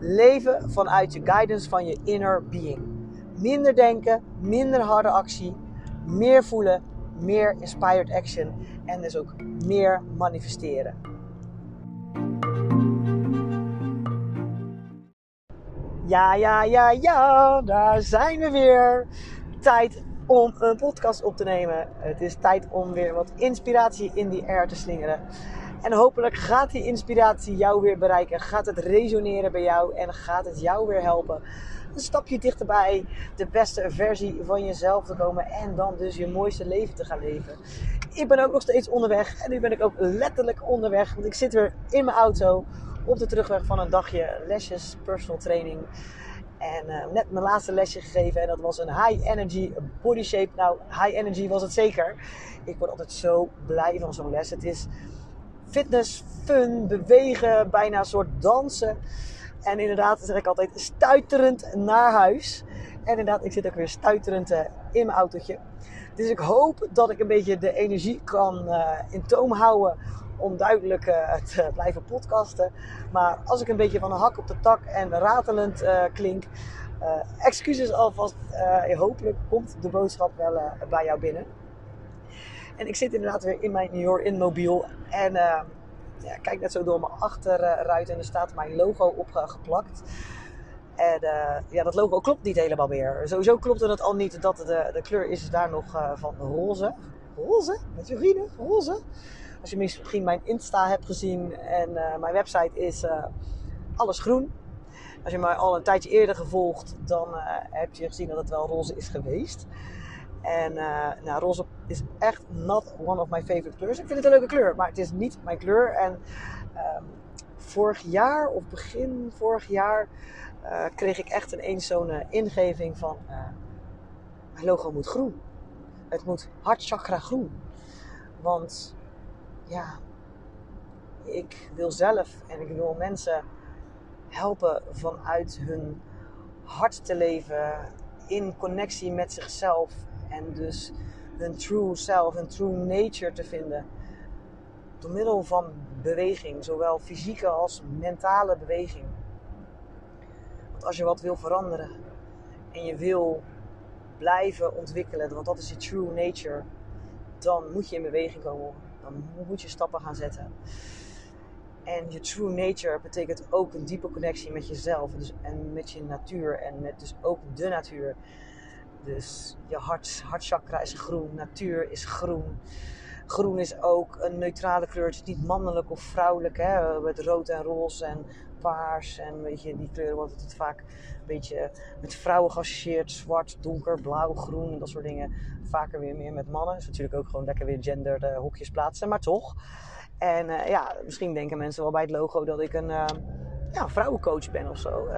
Leven vanuit je guidance van je inner being. Minder denken, minder harde actie, meer voelen, meer inspired action en dus ook meer manifesteren. Ja, ja, ja, ja, daar zijn we weer. Tijd om een podcast op te nemen. Het is tijd om weer wat inspiratie in die air te slingeren. En hopelijk gaat die inspiratie jou weer bereiken. Gaat het resoneren bij jou en gaat het jou weer helpen. Een stapje dichterbij de beste versie van jezelf te komen. En dan dus je mooiste leven te gaan leven. Ik ben ook nog steeds onderweg. En nu ben ik ook letterlijk onderweg. Want ik zit weer in mijn auto op de terugweg van een dagje lesjes personal training. En uh, net mijn laatste lesje gegeven. En dat was een high energy body shape. Nou, high energy was het zeker. Ik word altijd zo blij van zo'n les. Het is fitness, fun, bewegen, bijna een soort dansen. En inderdaad, zeg ik altijd, stuiterend naar huis. En inderdaad, ik zit ook weer stuiterend uh, in mijn autootje. Dus ik hoop dat ik een beetje de energie kan uh, in toom houden om duidelijk uh, te blijven podcasten. Maar als ik een beetje van een hak op de tak en ratelend klink, excuses alvast. hopelijk komt de boodschap wel bij jou binnen. En ik zit inderdaad weer in mijn New York in mobiel en ja, kijk net zo door mijn achterruit en er staat mijn logo op geplakt. En ja, dat logo klopt niet helemaal meer. Sowieso klopte het al niet dat de, de kleur is daar nog van roze. Roze? Met vrienden? Roze? Als je misschien mijn Insta hebt gezien en uh, mijn website is uh, alles groen. Als je mij al een tijdje eerder gevolgd, dan uh, heb je gezien dat het wel roze is geweest. En nou, roze is echt not one of my favorite kleurs. Ik vind het een leuke kleur, maar het is niet mijn kleur. En um, vorig jaar of begin vorig jaar kreeg ik echt een zo'n ingeving van mijn logo moet groen. Het moet hartchakra groen. Want ja, ik wil zelf en ik wil mensen helpen vanuit hun hart te leven, in connectie met zichzelf en dus hun true self, hun true nature te vinden. Door middel van beweging, zowel fysieke als mentale beweging. Want als je wat wil veranderen en je wil blijven ontwikkelen, want dat is je true nature, dan moet je in beweging komen dan moet je stappen gaan zetten. En je true nature betekent ook een diepe connectie met jezelf dus, en met je natuur en met dus ook de natuur. Dus je hart, hartchakra is groen, natuur is groen. Groen is ook een neutrale kleur. Het is niet mannelijk of vrouwelijk. Hè? Met rood en roze en paars. En weet je, die kleuren wordt het vaak een beetje met vrouwen geassocieerd. Zwart, donker, blauw, groen en dat soort dingen. Vaker weer meer met mannen. Dus natuurlijk ook gewoon lekker weer gender uh, hokjes plaatsen. Maar toch. En uh, ja, misschien denken mensen wel bij het logo dat ik een uh, ja, vrouwencoach ben of zo.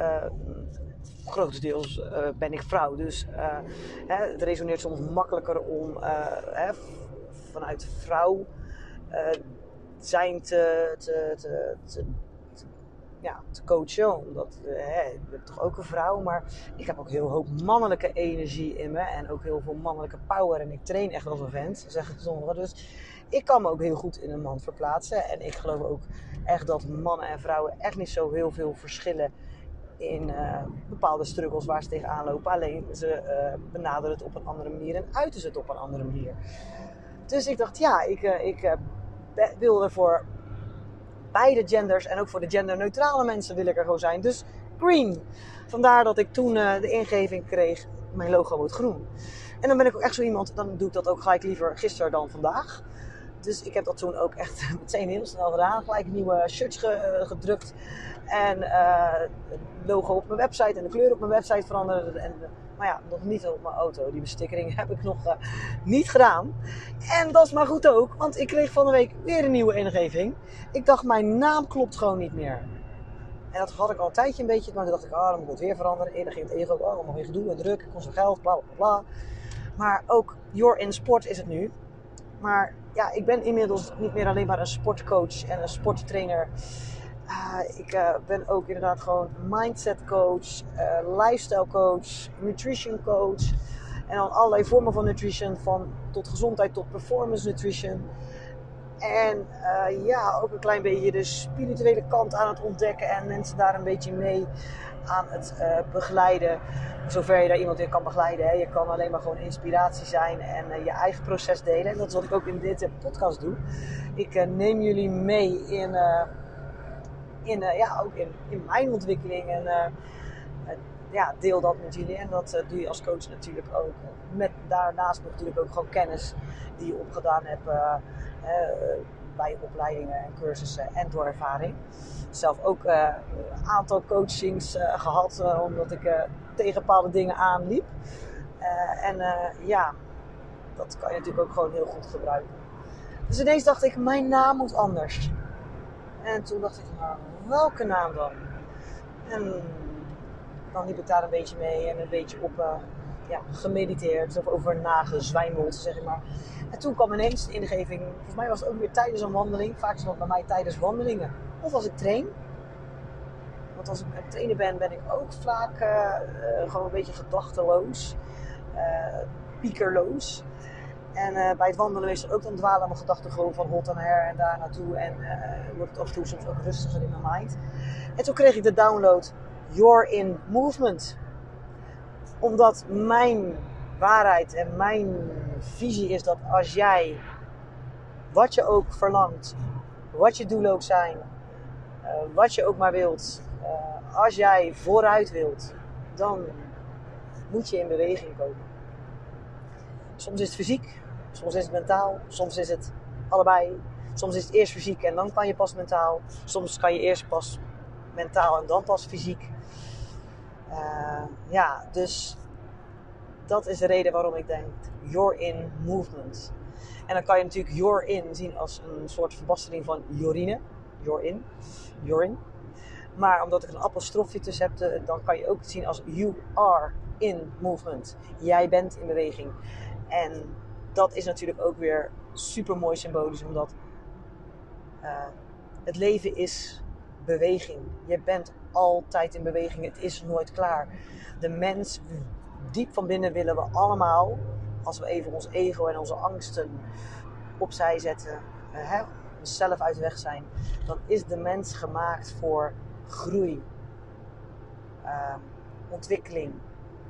Grotendeels ben ik vrouw. Dus hè, het resoneert soms makkelijker om hè, vanuit vrouw zijn te, te, te, ja, te coachen. Omdat uh, hè, ik ben toch ook een vrouw, maar ik heb ook heel hoop mannelijke energie in me. En ook heel veel mannelijke power. En ik train echt als een vent, zeggen sommigen. Dus ik kan me ook heel goed in een man verplaatsen. En ik geloof ook echt dat mannen en vrouwen echt niet zo heel veel verschillen in uh, bepaalde struggles waar ze tegenaan lopen. Alleen ze uh, benaderen het op een andere manier en uiten ze het op een andere manier. Dus ik dacht, ja, ik, ik wil ervoor beide genders en ook voor de genderneutrale mensen wil ik er gewoon zijn. Dus green. Vandaar dat ik toen uh, de ingeving kreeg, mijn logo wordt groen. En dan ben ik ook echt zo iemand, dan doe ik dat ook gelijk liever gisteren dan vandaag. Dus ik heb dat toen ook echt meteen heel snel gedaan. Gelijk nieuwe shirts ge, uh, gedrukt. En het logo op mijn website en de kleur op mijn website veranderen. En, maar ja, nog niet op mijn auto. Die bestikkering heb ik nog niet gedaan. En dat is maar goed ook, want ik kreeg van de week weer een nieuwe ingeving. Ik dacht, mijn naam klopt gewoon niet meer. En dat had ik al een tijdje een beetje. Maar toen dacht ik, ah, dan moet het weer veranderen. Eerder ging het ego, oh, allemaal weer gedoe en druk. Kost veel geld, bla bla bla. Maar ook Your in Sport is het nu. Maar ja, ik ben inmiddels niet meer alleen maar een sportcoach en een sporttrainer. Uh, ik uh, ben ook inderdaad gewoon mindset coach, uh, lifestyle coach, nutrition coach. En dan allerlei vormen van nutrition, van tot gezondheid tot performance nutrition. En uh, ja, ook een klein beetje de spirituele kant aan het ontdekken en mensen daar een beetje mee aan het uh, begeleiden. Zover je daar iemand in kan begeleiden. Hè. Je kan alleen maar gewoon inspiratie zijn en uh, je eigen proces delen. En dat is wat ik ook in dit podcast doe. Ik neem jullie mee in, in, ja, ook in, in mijn ontwikkeling. En ja, deel dat met jullie. En dat doe je als coach natuurlijk ook. Met daarnaast natuurlijk ook gewoon kennis die je opgedaan hebt bij opleidingen en cursussen en door ervaring. Zelf ook een uh, aantal coachings uh, gehad, uh, omdat ik tegen bepaalde dingen aanliep. en ja, dat kan je natuurlijk ook gewoon heel goed gebruiken. Dus ineens dacht ik, mijn naam moet anders. En toen dacht ik, nou, welke naam dan? En dan liep ik daar een beetje mee en een beetje op ja, gemediteerd of over nagezwijmeld, zeg maar. En toen kwam ineens de ingeving, volgens mij was het ook weer tijdens een wandeling. Vaak is het bij mij tijdens wandelingen. Of als ik train. Want als ik aan het trainen ben, ben ik ook vaak uh, gewoon een beetje gedachteloos. Uh, piekerloos. En uh, bij het wandelen is er ook dan dwalen mijn gedachten gewoon van hot en her en daar naartoe. En wordt het af en toe soms ook rustiger in mijn mind. En toen kreeg ik de download You're in Movement. Omdat mijn waarheid en mijn visie is dat als jij, wat je ook verlangt, wat je doelen ook zijn, uh, wat je ook maar wilt, uh, als jij vooruit wilt, dan moet je in beweging komen. Soms is het fysiek, soms is het mentaal, soms is het allebei. Soms is het eerst fysiek en dan kan je pas mentaal. Soms kan je eerst pas mentaal en dan pas fysiek. Uh, ja, dus dat is de reden waarom ik denk You're in Movement. En dan kan je natuurlijk You're in zien als een soort verbastering van Jorine. You're in. You're in. Maar omdat ik een apostrofje tussen heb, dan kan je ook zien als You are in movement. Jij bent in beweging. En dat is natuurlijk ook weer super mooi symbolisch, omdat uh, het leven is beweging. Je bent altijd in beweging. Het is nooit klaar. De mens diep van binnen willen we allemaal, als we even ons ego en onze angsten opzij zetten, uh, hè, onszelf uit de weg zijn, dan is de mens gemaakt voor groei, uh, ontwikkeling,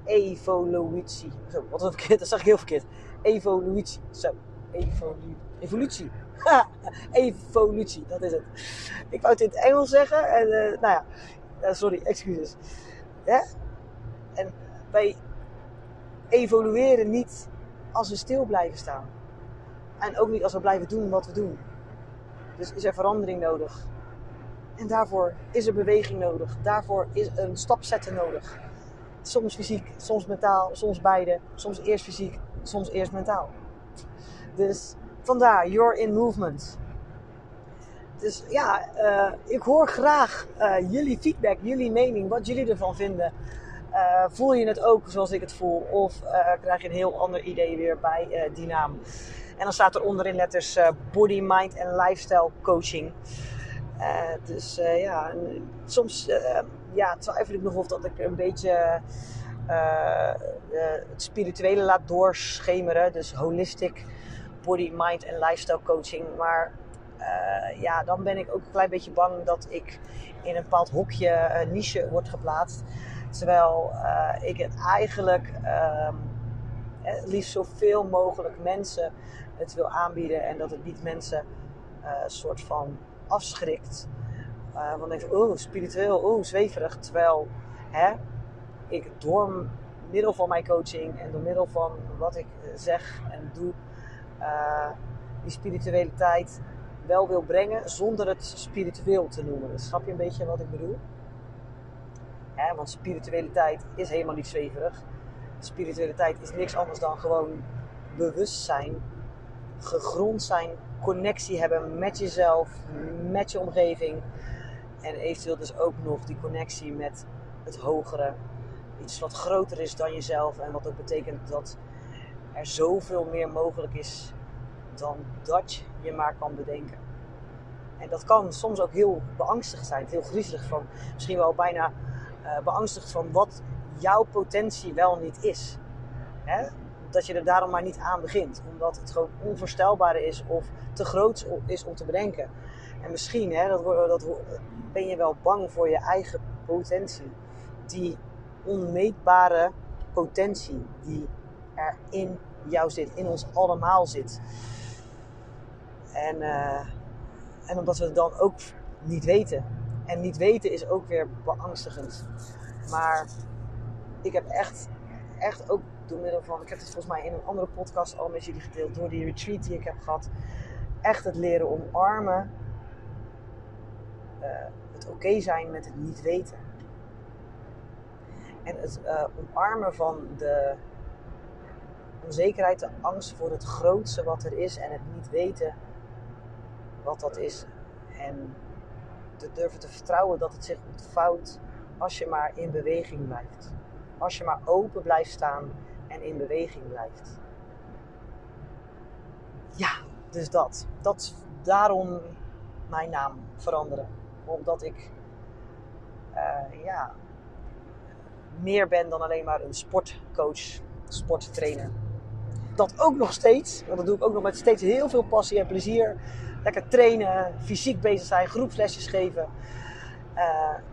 evolutie. Wat een verkeerd, dat zag ik heel verkeerd. Evolutie. Zo, evolu evolutie. evolutie, dat is het. Ik wou het in het Engels zeggen en uh, nou ja, sorry, excuses. En wij evolueren niet als we stil blijven staan. En ook niet als we blijven doen wat we doen. Dus is er verandering nodig. En daarvoor is er beweging nodig. Daarvoor is een stap zetten nodig. Soms fysiek, soms mentaal, soms beide. Soms eerst fysiek, soms eerst mentaal. Dus vandaar, you're in movement. Dus ja, uh, ik hoor graag uh, jullie feedback, jullie mening, wat jullie ervan vinden. Uh, voel je het ook zoals ik het voel? Of krijg je een heel ander idee weer bij die naam? En dan staat er onderin letters Body, Mind en Lifestyle Coaching. dus ja, soms ja, twijfel ik nog of dat ik een beetje het spirituele laat doorschemeren. Dus holistic body, mind en lifestyle coaching. Maar ja, dan ben ik ook een klein beetje bang dat ik in een bepaald hokje, niche word geplaatst. Terwijl uh, ik het eigenlijk um, liefst zoveel mogelijk mensen het wil aanbieden en dat het niet mensen uh, soort van afschrikt. Want even, oh, spiritueel, oh, zweverig. Terwijl hè, ik door middel van mijn coaching en door middel van wat ik zeg en doe, die spiritualiteit wel wil brengen zonder het spiritueel te noemen. Snap je een beetje wat ik bedoel? Want spiritualiteit is helemaal niet zweverig. Spiritualiteit is niks anders dan gewoon bewustzijn, gegrond zijn, connectie hebben met jezelf, met je omgeving. En eventueel dus ook nog die connectie met het hogere. Iets wat groter is dan jezelf. En wat ook betekent dat er zoveel meer mogelijk is dan dat je maar kan bedenken. En dat kan soms ook heel beangstigd zijn, heel griezelig van, misschien wel bijna uh, beangstigd van wat jouw potentie wel niet is. Hè? Dat je er daarom maar niet aan begint, omdat het gewoon onvoorstelbaar is of te groot is om te bedenken. En misschien hè, dat, dat, ben je wel bang voor je eigen potentie. Die onmeetbare potentie die er in jou zit, in ons allemaal zit. En, uh, en omdat we het dan ook niet weten. En niet weten is ook weer beangstigend. Maar ik heb echt, echt ook door middel van, ik heb het volgens mij in een andere podcast al met jullie gedeeld, door die retreat die ik heb gehad, echt het leren omarmen. Uh, het oké zijn met het niet weten. En het uh, omarmen van de onzekerheid, de angst voor het grootste wat er is en het niet weten wat dat is. En te durven te vertrouwen dat het zich ontvouwt als je maar in beweging blijft. Als je maar open blijft staan en in beweging blijft. Ja, dus dat. Dat daarom mijn naam veranderen. Omdat ik uh, ja, meer ben dan alleen maar een sportcoach, sporttrainer. Dat ook nog steeds, want dat doe ik ook nog met steeds heel veel passie en plezier lekker trainen, fysiek bezig zijn, groepslesjes geven. Uh,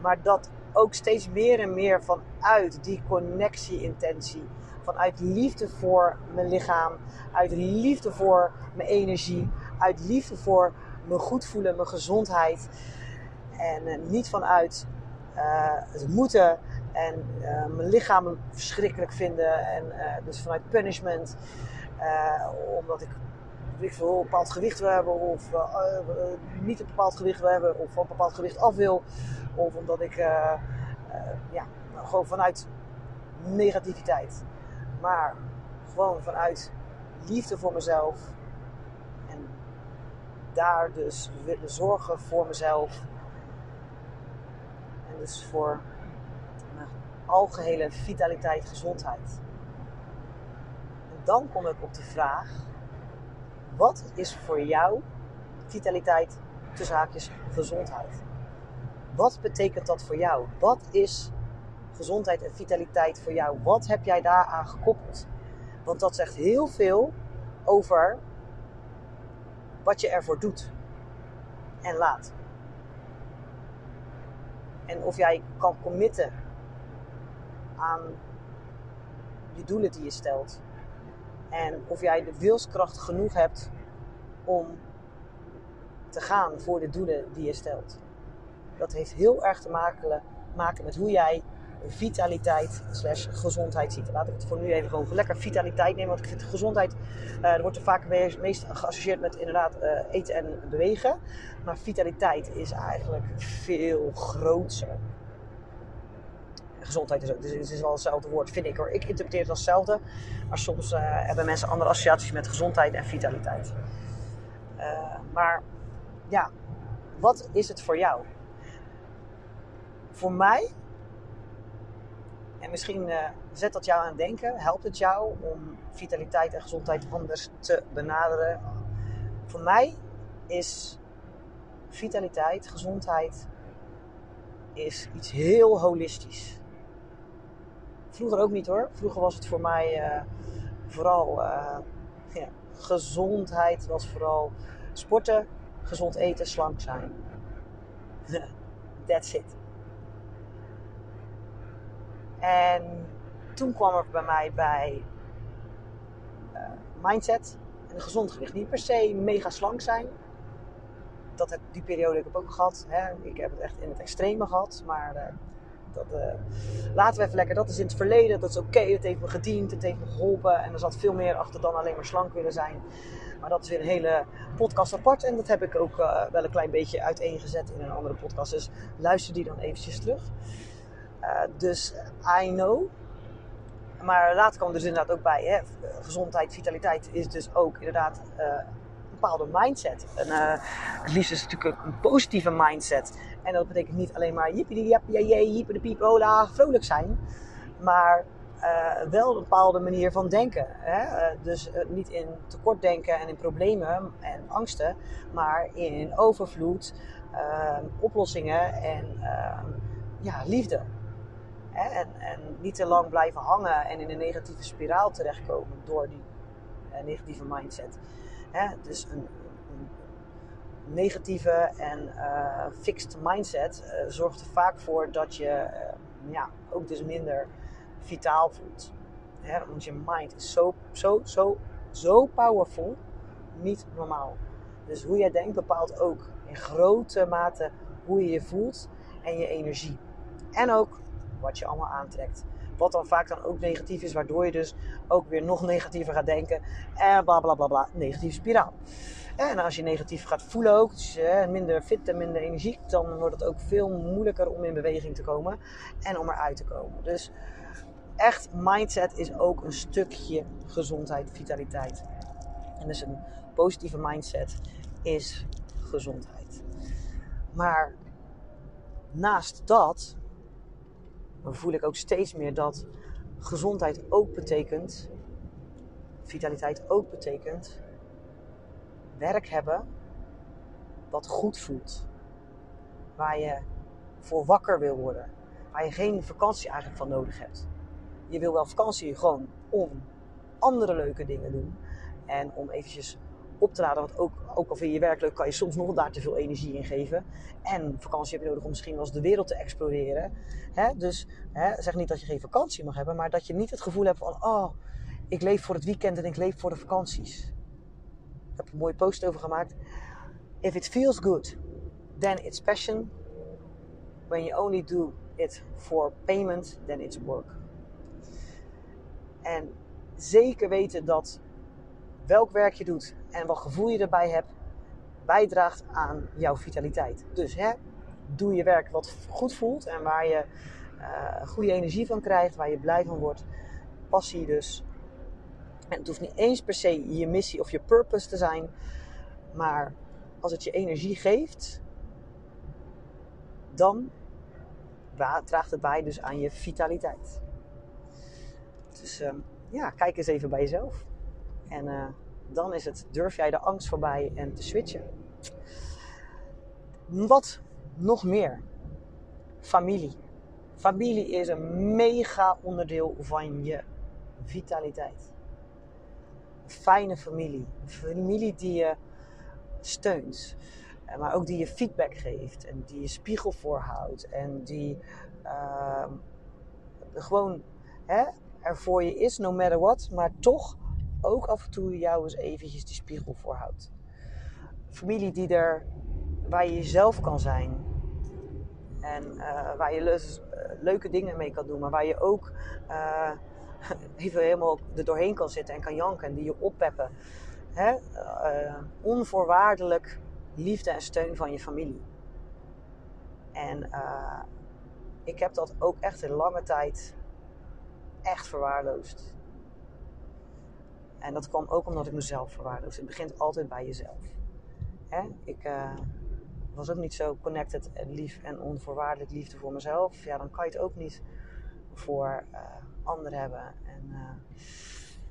maar dat ook steeds meer en meer vanuit die connectie-intentie. Vanuit liefde voor mijn lichaam, uit liefde voor mijn energie, uit liefde voor mijn goed voelen, mijn gezondheid. En uh, niet vanuit uh, het moeten en mijn lichaam verschrikkelijk vinden. En dus vanuit punishment. omdat ik ik veel, een bepaald gewicht wil hebben of uh, niet een bepaald gewicht wil hebben of van een bepaald gewicht af wil. Of omdat ik uh, ja, gewoon vanuit negativiteit. Maar gewoon vanuit liefde voor mezelf. En daar dus willen zorgen voor mezelf. En dus voor mijn algehele vitaliteit, gezondheid. En dan kom ik op de vraag wat is voor jou vitaliteit, tussen haakjes, gezondheid? Wat betekent dat voor jou? Wat is gezondheid en vitaliteit voor jou? Wat heb jij daaraan gekoppeld? Want dat zegt heel veel over wat je ervoor doet en laat. En of jij kan committen aan je doelen die je stelt. En of jij de wilskracht genoeg hebt om te gaan voor de doelen die je stelt. Dat heeft heel erg te maken, met hoe jij vitaliteit slash gezondheid ziet. Laat ik het voor nu even gewoon lekker vitaliteit nemen. Want ik vind gezondheid, er wordt er vaak meest geassocieerd met inderdaad uh, eten en bewegen. Maar vitaliteit is eigenlijk veel groter gezondheid is, dus het is wel hetzelfde woord, vind ik hoor. Ik interpreteer het als hetzelfde. Maar soms uh, hebben mensen andere associaties met gezondheid en vitaliteit. Uh, maar ja, wat is het voor jou? Voor mij, en misschien uh, zet dat jou aan het denken, helpt het jou om vitaliteit en gezondheid anders te benaderen. Voor mij is vitaliteit, gezondheid, is iets heel holistisch. Vroeger ook niet hoor. Vroeger was het voor mij uh, vooral uh, ja, gezondheid, was vooral sporten, gezond eten, slank zijn. That's it. En toen kwam er bij mij bij uh, mindset en een gezond gewicht. Niet per se mega slank zijn. Dat heb, die periode heb ik ook gehad. Hè. Ik heb het echt in het extreme gehad. Maar dat, uh, laten we even lekker. Dat is in het verleden. Dat is oké. Het heeft me gediend. Het heeft me geholpen. En er zat veel meer achter dan alleen maar slank willen zijn. Maar dat is weer een hele podcast apart. En dat heb ik ook uh, wel een klein beetje uiteengezet in een andere podcast. Dus luister die dan eventjes terug. Uh, dus I know. Maar later kwam dus inderdaad ook bij. Hè, gezondheid, vitaliteit is dus ook inderdaad een bepaalde mindset. En, het liefst is natuurlijk een positieve mindset. En dat betekent niet alleen maar jippie jap jee jippie de piep hola vrolijk zijn. Maar uh, wel een bepaalde manier van denken. Hè? Uh, dus uh, niet in tekort denken en in problemen en angsten, maar in overvloed, oplossingen en ja, liefde. Hè? En, en, niet te lang blijven hangen en in een negatieve spiraal terechtkomen door die negatieve mindset. Hè? Dus een negatieve en fixed mindset zorgt er vaak voor dat je ja, ook dus minder vitaal voelt. want je mind is zo, zo, zo, zo powerful. Niet normaal. Dus hoe jij denkt bepaalt ook in grote mate hoe je je voelt en je energie. En ook wat je allemaal aantrekt. Wat dan vaak dan ook negatief is, waardoor je dus ook weer nog negatiever gaat denken. En bla bla bla bla, negatieve spiraal. En als je negatief gaat voelen ook, dus minder fit en minder energiek, dan wordt het ook veel moeilijker om in beweging te komen en om eruit te komen. Dus echt mindset is ook een stukje gezondheid, vitaliteit. En dus een positieve mindset is gezondheid. Maar naast dat voel ik ook steeds meer dat gezondheid ook betekent, vitaliteit ook betekent, werk hebben wat goed voelt. Waar je voor wakker wil worden. Waar je geen vakantie eigenlijk van nodig hebt je wil wel vakantie gewoon om andere leuke dingen doen. En om eventjes op te laden. Want ook, ook al vind je werk leuk, kan je soms nog daar te veel energie in geven. En vakantie heb je nodig om misschien wel eens de wereld te exploreren. Dus zeg niet dat je geen vakantie mag hebben, maar dat je niet het gevoel hebt van: oh, ik leef voor het weekend en ik leef voor de vakanties. Ik heb een mooie post over gemaakt. If it feels good, then it's passion. When you only do it for payment, then it's work. En zeker weten dat welk werk je doet en wat gevoel je erbij hebt, bijdraagt aan jouw vitaliteit. Dus hè, doe je werk wat goed voelt en waar je uh, goede energie van krijgt, waar je blij van wordt. Passie dus. En het hoeft niet eens per se je missie of je purpose te zijn, maar als het je energie geeft, dan draagt het bij dus aan je vitaliteit. Dus uh, ja, kijk eens even bij jezelf. En uh, dan is het, durf jij de angst voorbij en te switchen. Wat nog meer? Familie. Familie is een mega onderdeel van je vitaliteit. Fijne familie. Een familie die je steunt. Eh, maar ook die je feedback geeft. En die je spiegel voorhoudt. En die uh, gewoon hè, er voor je is, no matter what, maar toch ook af en toe jou eens eventjes die spiegel voorhoudt. Familie die er, waar je jezelf kan zijn. En uh, waar je le leuke dingen mee kan doen, maar waar je ook uh, even helemaal er doorheen kan zitten en kan janken en die je oppeppen. Hè? Uh, onvoorwaardelijk liefde en steun van je familie. En ik heb dat ook echt in lange tijd echt verwaarloosd. En dat kwam ook omdat ik mezelf verwaarloosde. Het begint altijd bij jezelf. Hè? Ik uh, was ook niet zo connected en lief en onvoorwaardelijk liefde voor mezelf. Ja, dan kan je het ook niet voor anderen hebben. En uh,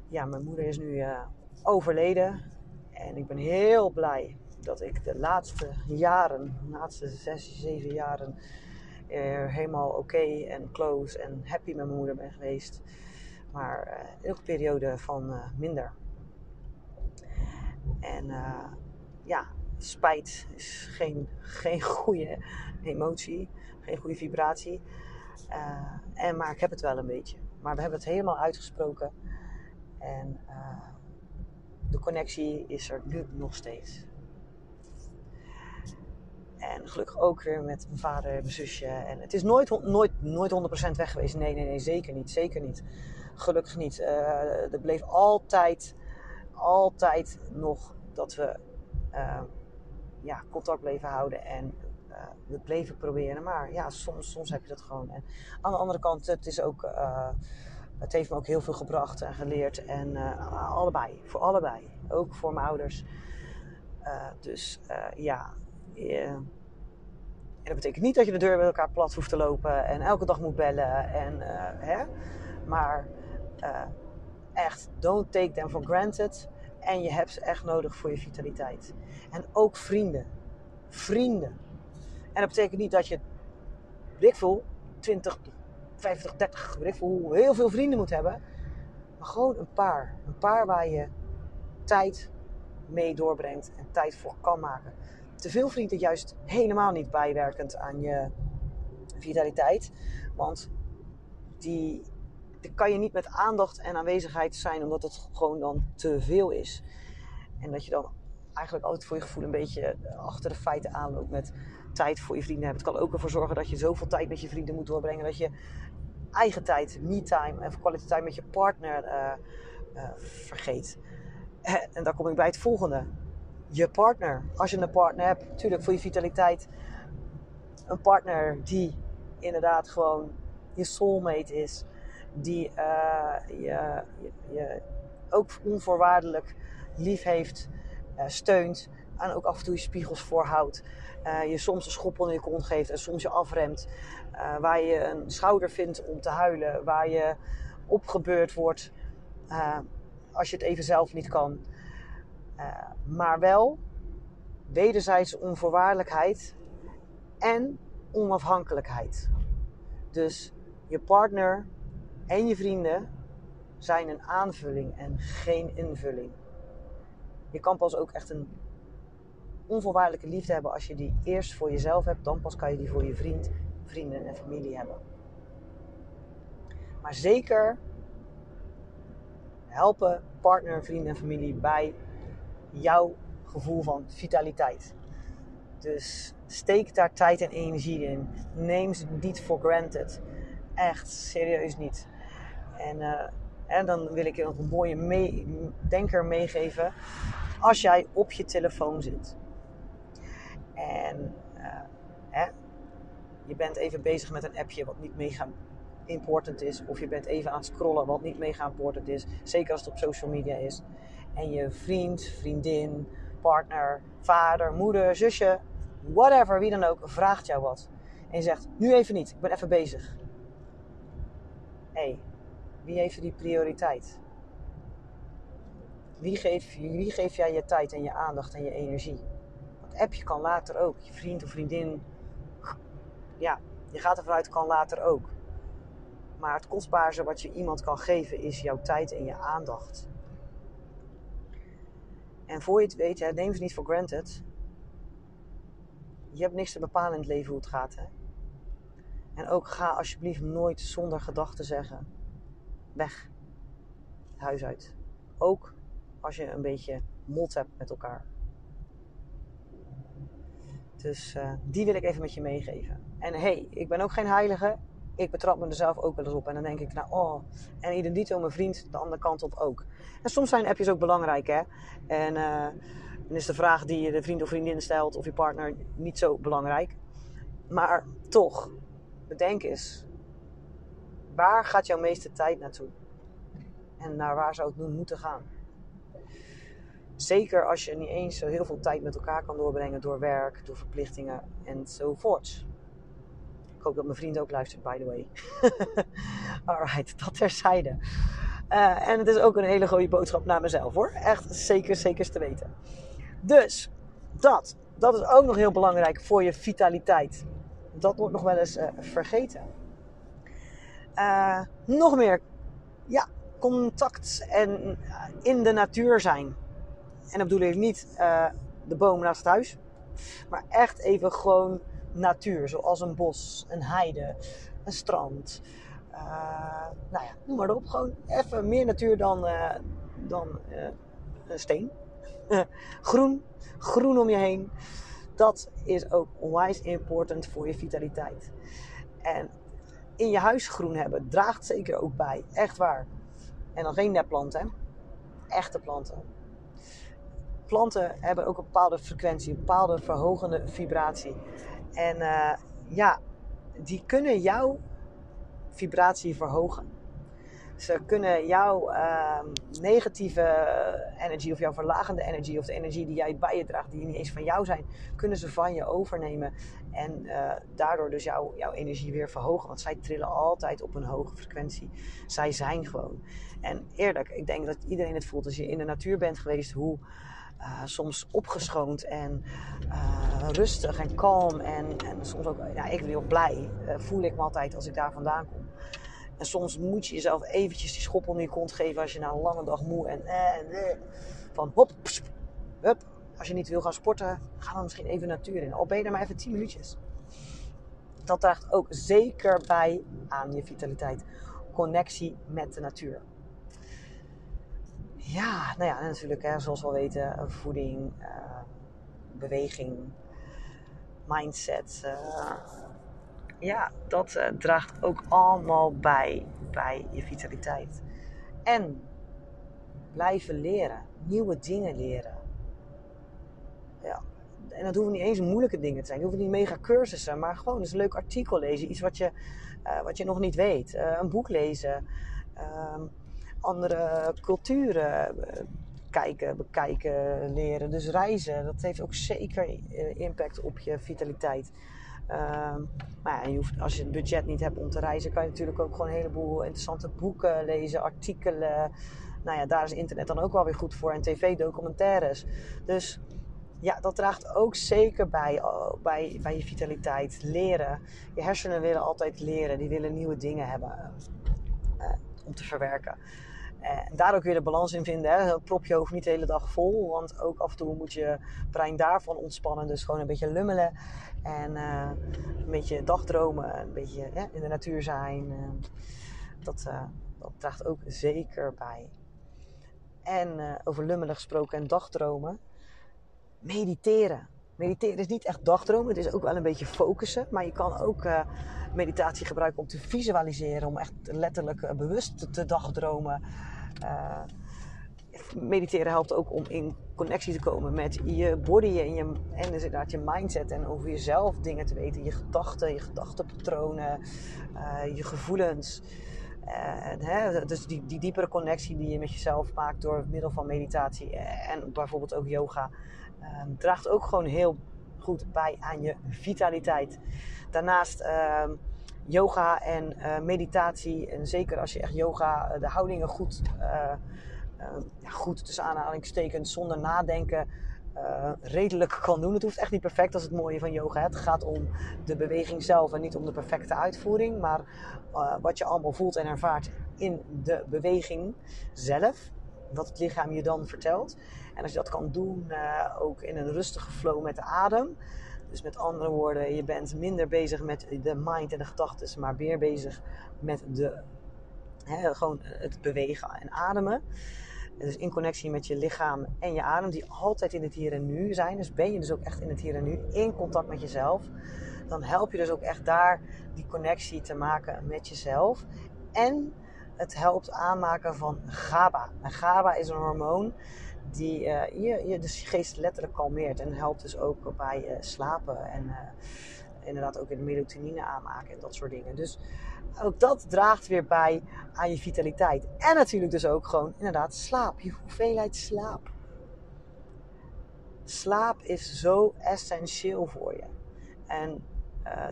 ja, mijn moeder is nu overleden. En ik ben heel blij dat ik de laatste jaren, de laatste zes, zeven jaren, uh, helemaal oké en close en happy met mijn moeder ben geweest. Maar uh, ook periode van minder. En ja, spijt is geen, geen goede emotie, geen goede vibratie. en, maar ik heb het wel een beetje. Maar we hebben het helemaal uitgesproken. En de connectie is er nu nog steeds. En gelukkig ook weer met mijn vader en mijn zusje. En het is nooit, nooit, nooit 100% weg geweest. Nee, nee, nee, zeker niet. Zeker niet. Gelukkig niet. Uh, er bleef altijd, altijd nog dat we uh, ja, contact bleven houden. En we bleven proberen. Maar ja, soms, soms heb je dat gewoon. En aan de andere kant, het is ook... het heeft me ook heel veel gebracht en geleerd. En allebei. Voor allebei. Ook voor mijn ouders. dus ja, dat betekent niet dat je de deur met elkaar plat hoeft te lopen en elke dag moet bellen. En, eh, hè? Maar echt, don't take them for granted. En je hebt ze echt nodig voor je vitaliteit. En ook vrienden. Vrienden. En dat betekent niet dat je, weet veel, 20, 50, 30, weet heel veel vrienden moet hebben. Maar gewoon een paar. Een paar waar je tijd mee doorbrengt en tijd voor kan maken. Te veel vrienden juist helemaal niet bijwerkend aan je vitaliteit. Want die, die kan je niet met aandacht en aanwezigheid zijn, omdat het gewoon dan te veel is. En dat je dan eigenlijk altijd voor je gevoel een beetje achter de feiten aanloopt met tijd voor je vrienden hebben. Het kan ook ervoor zorgen dat je zoveel tijd met je vrienden moet doorbrengen dat je eigen tijd, me-time en kwaliteit tijd met je partner uh, uh, vergeet. En daar kom ik bij het volgende. Je partner. Als je een partner hebt, natuurlijk voor je vitaliteit. Een partner die inderdaad gewoon je soulmate is. Die je, je, je, ook onvoorwaardelijk lief heeft, steunt. En ook af en toe je spiegels voorhoudt. Uh, je soms een schop onder je kont geeft en soms je afremt. Uh, waar je een schouder vindt om te huilen. Waar je opgebeurd wordt uh, als je het even zelf niet kan. maar wel wederzijdse onvoorwaardelijkheid en onafhankelijkheid. Dus je partner en je vrienden zijn een aanvulling en geen invulling. Je kan pas ook echt een onvoorwaardelijke liefde hebben als je die eerst voor jezelf hebt. Dan pas kan je die voor je vriend, vrienden en familie hebben. Maar zeker helpen partner, vrienden en familie bij jouw gevoel van vitaliteit. Dus steek daar tijd en energie in. Neem ze niet for granted. Echt, serieus niet. En, en dan wil ik je nog een mooie denker meegeven. Als jij op je telefoon zit en hè, je bent even bezig met een appje wat niet mega important is. Of je bent even aan het scrollen wat niet mega important is. Zeker als het op social media is. En je vriend, vriendin, partner, vader, moeder, zusje, whatever, wie dan ook, vraagt jou wat. En je zegt, nu even niet, ik ben even bezig. Hé, hey, wie heeft die prioriteit? Wie geeft, wie geef jij je tijd en je aandacht en je energie? Appje kan later ook. Je vriend of vriendin, ja, je gaat ervan uit, kan later ook. Maar het kostbaarste wat je iemand kan geven is jouw tijd en je aandacht. En voor je het weet, neem ze niet voor granted. Je hebt niks te bepalen in het leven hoe het gaat. Hè? En ook ga alsjeblieft nooit zonder gedachten zeggen: weg, huis uit. Ook als je een beetje mot hebt met elkaar. Dus uh, die wil ik even met je meegeven. En hey, ik ben ook geen heilige. Ik betrap me er zelf ook wel eens op. En dan denk ik, nou, oh. En idem dito, mijn vriend, de andere kant op ook. En soms zijn appjes ook belangrijk, hè. En uh, dan is de vraag die je de vriend of vriendin stelt, of je partner, niet zo belangrijk. Maar toch, bedenk eens. Waar gaat jouw meeste tijd naartoe? En naar waar zou het nu moeten gaan? Zeker als je niet eens zo heel veel tijd met elkaar kan doorbrengen door werk, door verplichtingen enzovoorts. Ik hoop dat mijn vriend ook luistert, by the way. Alright, dat terzijde. Uh, en het is ook een hele goede boodschap naar mezelf hoor. Echt zeker, zeker te weten. Dus, dat. Dat is ook nog heel belangrijk voor je vitaliteit. Dat wordt nog wel eens uh, vergeten. Uh, nog meer. Ja, contact en in de natuur zijn. En dan bedoel ik niet uh, de boom naast het huis. Maar echt even gewoon natuur. Zoals een bos, een heide, een strand. Uh, nou ja, noem maar op. Gewoon even meer natuur dan, uh, dan een steen. groen. Groen om je heen. Dat is ook onwijs important voor je vitaliteit. En in je huis groen hebben draagt zeker ook bij. Echt waar. En dan geen nepplanten. Echte planten planten hebben ook een bepaalde frequentie, een bepaalde verhogende vibratie. En uh, ja, die kunnen jouw vibratie verhogen. Ze kunnen jouw ehm, negatieve energie of jouw verlagende energie of de energie die jij bij je draagt, die niet eens van jou zijn, kunnen ze van je overnemen. En eh, daardoor dus jouw jouw energie weer verhogen. Want zij trillen altijd op een hoge frequentie. Zij zijn gewoon. En eerlijk, ik denk dat iedereen het voelt als je in de natuur bent geweest, hoe uh, soms opgeschoond en uh, rustig en kalm. En, en soms ook, ja, ik wil blij, uh, voel ik me altijd als ik daar vandaan kom. En soms moet je jezelf eventjes die schop onder je kont geven als je na een lange dag moe en eh, eh, van hop, hup. Als je niet wil gaan sporten, ga dan misschien even natuur in. Al ben je er maar even 10 minuutjes. Dat draagt ook zeker bij aan je vitaliteit. Connectie met de natuur. Ja, nou ja, natuurlijk, hè, zoals we al weten, voeding, uh, beweging, mindset. Uh, ja, dat uh, draagt ook allemaal bij bij je vitaliteit. En blijven leren, nieuwe dingen leren. Ja, en dat hoeven niet eens moeilijke dingen te zijn. Het hoeven niet mega cursussen, maar gewoon eens een leuk artikel lezen. Iets wat je, wat je nog niet weet. een boek lezen. Ehm, andere culturen kijken, bekijken, leren. Dus reizen, dat heeft ook zeker impact op je vitaliteit. Uh, maar ja, je hoeft, als je het budget niet hebt om te reizen, kan je natuurlijk ook gewoon een heleboel interessante boeken lezen, artikelen. Nou ja, daar is internet dan ook wel weer goed voor en tv-documentaires. Dus ja, dat draagt ook zeker bij, bij, bij je vitaliteit. Leren. Je hersenen willen altijd leren, die willen nieuwe dingen hebben om te verwerken. En daar ook weer de balans in vinden. Hè. Prop je hoofd niet de hele dag vol. Want ook af en toe moet je brein daarvan ontspannen. Dus gewoon een beetje lummelen. En uh, een beetje dagdromen. Een beetje in de natuur zijn. Uh, dat, uh, dat draagt ook zeker bij. En over lummelen gesproken en dagdromen. Mediteren. Mediteren is niet echt dagdromen. Het is ook wel een beetje focussen. Maar je kan ook meditatie gebruiken om te visualiseren. Om echt letterlijk bewust te, dagdromen. Uh, mediteren helpt ook om in connectie te komen met je body en, je, en dus inderdaad je mindset. En over jezelf dingen te weten. Je gedachten, je gedachtenpatronen, je gevoelens. En, hè, dus die, die diepere connectie die je met jezelf maakt door middel van meditatie en bijvoorbeeld ook yoga, uh, draagt ook gewoon heel goed bij aan je vitaliteit. Daarnaast uh, yoga en uh, meditatie, en zeker als je echt yoga, uh, de houdingen goed, uh, ja, goed tussen aanhalingstekens, zonder nadenken, redelijk kan doen. Het hoeft echt niet perfect, dat is het mooie van yoga. Het gaat om de beweging zelf en niet om de perfecte uitvoering, maar wat je allemaal voelt en ervaart in de beweging zelf. Wat het lichaam je dan vertelt. En als je dat kan doen, ook in een rustige flow met de adem, dus met andere woorden, je bent minder bezig met de mind en de gedachten, maar meer bezig met de, hè, gewoon het bewegen en ademen. Dus in connectie met je lichaam en je adem, die altijd in het hier en nu zijn. Dus ben je dus ook echt in het hier en nu, in contact met jezelf. Dan help je dus ook echt daar die connectie te maken met jezelf. En het helpt aanmaken van GABA. En GABA is een hormoon die uh, je, je dus geest letterlijk kalmeert. En helpt dus ook bij uh, slapen en uh, inderdaad ook in melatonine aanmaken en dat soort dingen. Dus ook dat draagt weer bij aan je vitaliteit. En natuurlijk dus ook gewoon inderdaad slaap, je hoeveelheid slaap. Slaap is zo essentieel voor je. En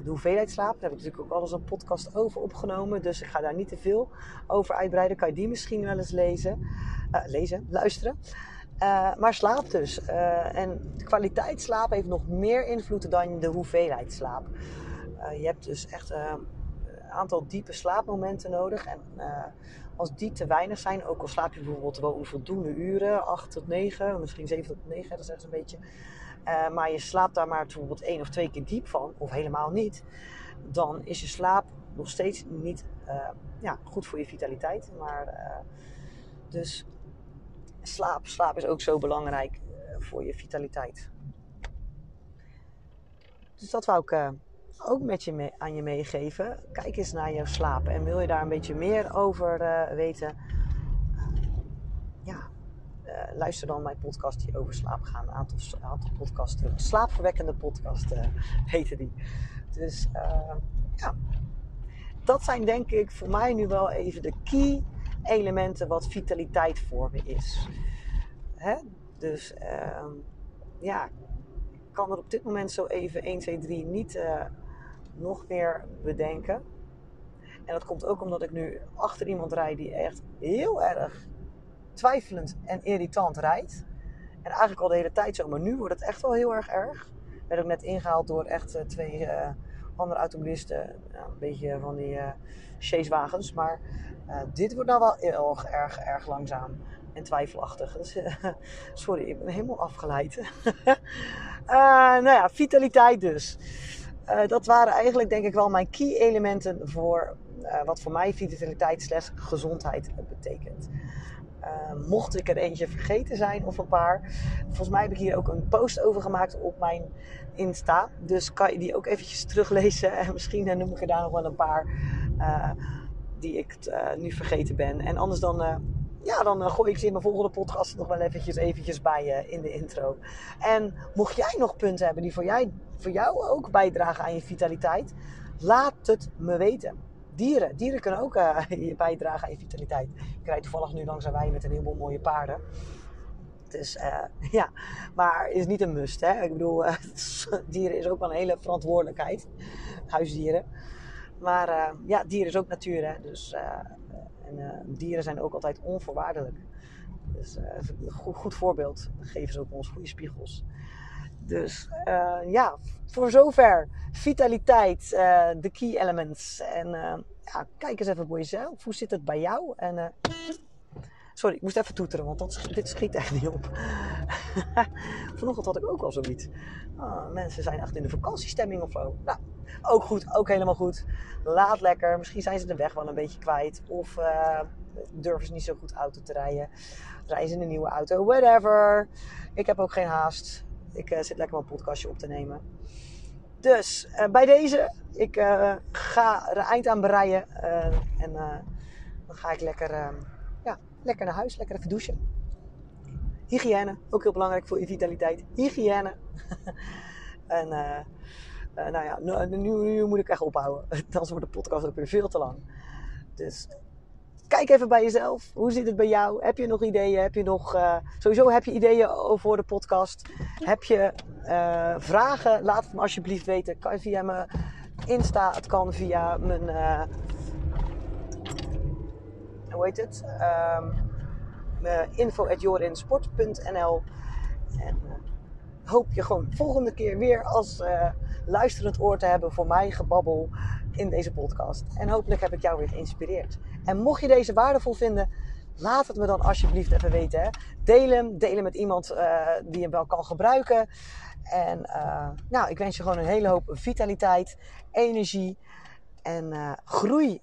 de hoeveelheid slaap, daar heb ik natuurlijk ook al eens een podcast over opgenomen. Dus ik ga daar niet te veel over uitbreiden. Kan je die misschien wel eens lezen, lezen luisteren. Uh, maar slaap dus. Uh, en kwaliteit slaap heeft nog meer invloed dan de hoeveelheid slaap. Je hebt dus echt een aantal diepe slaapmomenten nodig. En als die te weinig zijn, ook al slaap je bijvoorbeeld wel voldoende uren, 8 tot 9, misschien 7 tot 9, dat is echt een beetje. Maar je slaapt daar maar bijvoorbeeld één of twee keer diep van, of helemaal niet. Dan is je slaap nog steeds niet ja, goed voor je vitaliteit. Maar dus slaap. Slaap is ook zo belangrijk eh, voor je vitaliteit. Dus dat wou ik ook met je aan je meegeven. Kijk eens naar jouw slaap. En wil je daar een beetje meer over weten? ja, luister dan mijn podcast die over slaap gaan. Een aantal, aantal podcasts terug. Slaapverwekkende podcast heten die. Dus ja, dat zijn denk ik voor mij nu wel even de key elementen wat vitaliteit voor me is. Hè? Dus uh, ja, ik kan er op dit moment zo even 1, 2, 3 niet nog meer bedenken. En dat komt ook omdat ik nu achter iemand rijd die echt heel erg twijfelend en irritant rijdt. En eigenlijk al de hele tijd zo, maar nu wordt het echt wel heel erg erg. Werd ook net ingehaald door echt uh, twee uh, andere automobilisten. Nou, een beetje van die uh, chasewagens. Maar dit wordt nou wel heel erg, erg langzaam en twijfelachtig. Dus, sorry, ik ben helemaal afgeleid. nou ja, vitaliteit dus. dat waren eigenlijk denk ik wel mijn key elementen voor wat voor mij vitaliteit slash gezondheid betekent. Uh, mocht ik er eentje vergeten zijn of een paar. Volgens mij heb ik hier ook een post over gemaakt op mijn Insta. Dus kan je die ook eventjes teruglezen. En misschien uh, noem ik er daar nog wel een paar uh, die ik nu vergeten ben. En anders dan, ja, dan gooi ik ze in mijn volgende podcast nog wel eventjes, eventjes bij in de intro. En mocht jij nog punten hebben die voor, jij, voor jou ook bijdragen aan je vitaliteit. Laat het me weten dieren. Dieren kunnen ook uh, bijdragen aan vitaliteit. Ik rijd toevallig nu langs een wei met een heleboel mooie paarden. Dus uh, ja, maar is niet een must. Hè? Ik bedoel, uh, dieren is ook wel een hele verantwoordelijkheid. Huisdieren. Maar ja, dieren is ook natuur. Hè? Dus, en dieren zijn ook altijd onvoorwaardelijk. Dus een goed voorbeeld. geven ze ook ons goede spiegels. Dus uh, ja, voor zover vitaliteit, de key elements. En uh, ja, kijk eens even voor jezelf. Hoe zit het bij jou? En, sorry, ik moest even toeteren, want dat, dit schiet echt niet op. Vanochtend had ik ook al zoiets. Oh, mensen zijn echt in de vakantiestemming of zo. Nou, ook goed, ook helemaal goed. Laat lekker. Misschien zijn ze de weg wel een beetje kwijt. Of durven ze niet zo goed auto te rijden. Rijden ze in een nieuwe auto, whatever. Ik heb ook geen haast. Ik uh, zit lekker mijn podcastje op te nemen. Dus uh, bij deze, ik uh, ga er eind aan bereiden. en dan ga ik lekker, ja, lekker naar huis, lekker even douchen. Hygiëne, ook heel belangrijk voor je vitaliteit. Hygiëne. en nou ja, nu, nu, nu, moet ik echt ophouden. Anders wordt de podcast ook weer veel te lang. Dus kijk even bij jezelf. Hoe zit het bij jou? Heb je nog ideeën? Heb je nog, uh, sowieso heb je ideeën voor de podcast? Heb je uh, vragen? Laat het me alsjeblieft weten. Kan via mijn Insta. Het kan via mijn, uh, hoe heet het? Um, info at jorinsport.nl En hoop je gewoon volgende keer weer als luisterend oor te hebben voor mij gebabbel in deze podcast. En hopelijk heb ik jou weer geïnspireerd. En mocht je deze waardevol vinden, laat het me dan alsjeblieft even weten. Hè. Deel hem, deel hem met iemand uh, die hem wel kan gebruiken. En uh, nou, ik wens je gewoon een hele hoop vitaliteit, energie en uh, groei.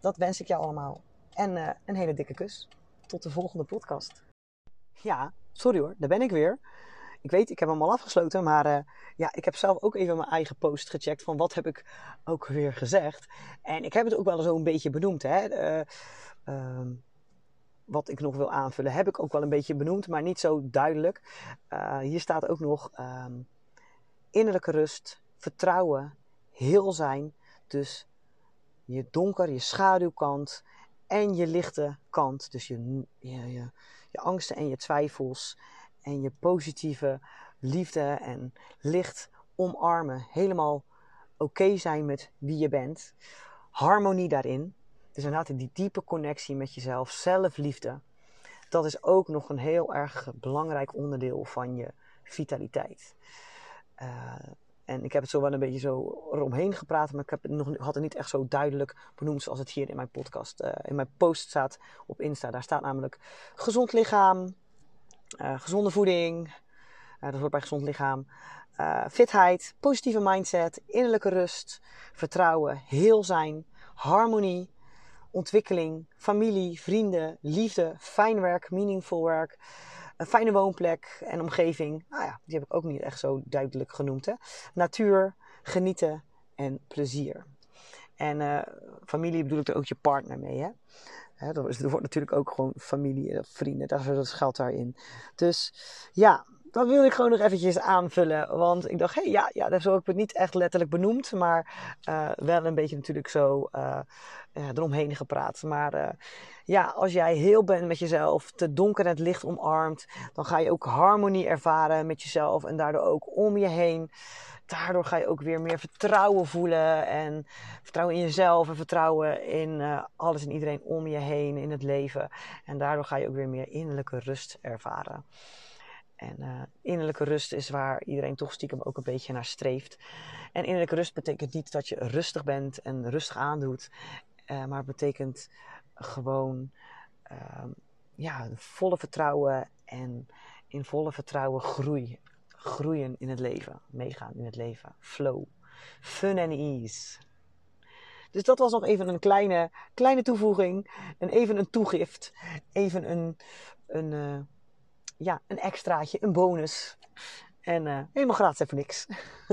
Dat wens ik jou allemaal. En een hele dikke kus. Tot de volgende podcast. Ja, sorry hoor, daar ben ik weer. Ik weet, ik heb hem al afgesloten, maar uh, ja, ik heb zelf ook even mijn eigen post gecheckt van wat heb ik ook weer gezegd. En ik heb het ook wel zo een beetje benoemd. Hè? Uh, uh, wat ik nog wil aanvullen, heb ik ook wel een beetje benoemd, maar niet zo duidelijk. Uh, hier staat ook nog ehm, innerlijke rust, vertrouwen, heel zijn. Dus je donker, je schaduwkant en je lichte kant. Dus je, je, je, je angsten en je twijfels en je positieve liefde en licht omarmen. Helemaal oké zijn met wie je bent. Harmonie daarin. Dus inderdaad die diepe connectie met jezelf. Zelfliefde. Dat is ook nog een heel erg belangrijk onderdeel van je vitaliteit. Uh, en ik heb het zo wel een beetje zo eromheen gepraat, maar ik heb het nog, had het niet echt zo duidelijk benoemd zoals het hier in mijn podcast, uh, in mijn post staat op Insta. Daar staat namelijk gezond lichaam, uh, gezonde voeding, uh, dat hoort bij gezond lichaam. Uh, fitheid, positieve mindset, innerlijke rust, vertrouwen, heel zijn, harmonie, ontwikkeling, familie, vrienden, liefde, fijn werk, meaningful werk, een fijne woonplek en omgeving. Nou ja, die heb ik ook niet echt zo duidelijk genoemd. Hè? Natuur, genieten en plezier. En familie bedoel ik er ook je partner mee. Hè? Er wordt natuurlijk ook gewoon familie, vrienden, dat, dat geldt daarin. Dus ja, dat wilde ik gewoon nog eventjes aanvullen. Want ik dacht, hé, hey, ja, ja, daar heb ik het niet echt letterlijk benoemd. Maar uh, wel een beetje natuurlijk zo uh, eromheen gepraat. Maar ja, als jij heel bent met jezelf, te donker en het licht omarmt, dan ga je ook harmonie ervaren met jezelf en daardoor ook om je heen. Daardoor ga je ook weer meer vertrouwen voelen en vertrouwen in jezelf en vertrouwen in alles en iedereen om je heen in het leven. En daardoor ga je ook weer meer innerlijke rust ervaren. En uh, innerlijke rust is waar iedereen toch stiekem ook een beetje naar streeft. En innerlijke rust betekent niet dat je rustig bent en rustig aandoet. Uh, maar betekent gewoon uh, ja, volle vertrouwen en in volle vertrouwen groei. Groeien in het leven, meegaan in het leven, flow, fun and ease. Dus dat was nog even een kleine, kleine toevoeging en even een toegift, even een, een, uh, ja, een extraatje, een bonus. En uh, helemaal gratis even niks.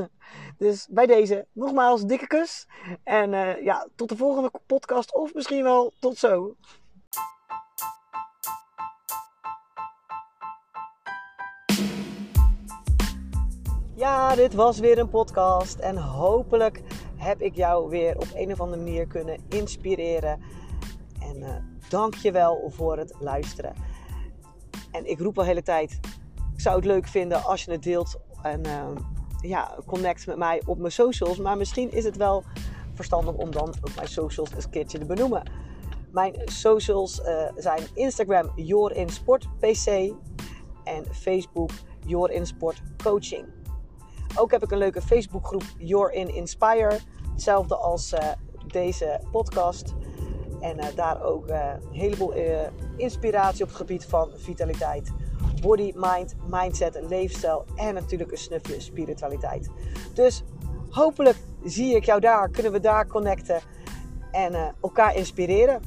dus bij deze nogmaals dikke kus. En uh, ja, tot de volgende podcast of misschien wel tot zo. Ja, dit was weer een podcast. En hopelijk heb ik jou weer op een of andere manier kunnen inspireren. En uh, dank je wel voor het luisteren. En ik roep al de hele tijd ik zou het leuk vinden als je het deelt en uh, ja, connect met mij op mijn socials. Maar misschien is het wel verstandig om dan ook mijn socials eens een keertje te benoemen. Mijn socials uh, zijn Instagram YourInSportPC en Facebook YourInSportCoaching. Ook heb ik een leuke Facebookgroep Your in Inspire. Hetzelfde als uh, deze podcast. En uh, daar ook een heleboel inspiratie op het gebied van vitaliteit body, mind, mindset, leefstijl en natuurlijk een snufje spiritualiteit. Dus hopelijk zie ik jou daar, kunnen we daar connecten en elkaar inspireren.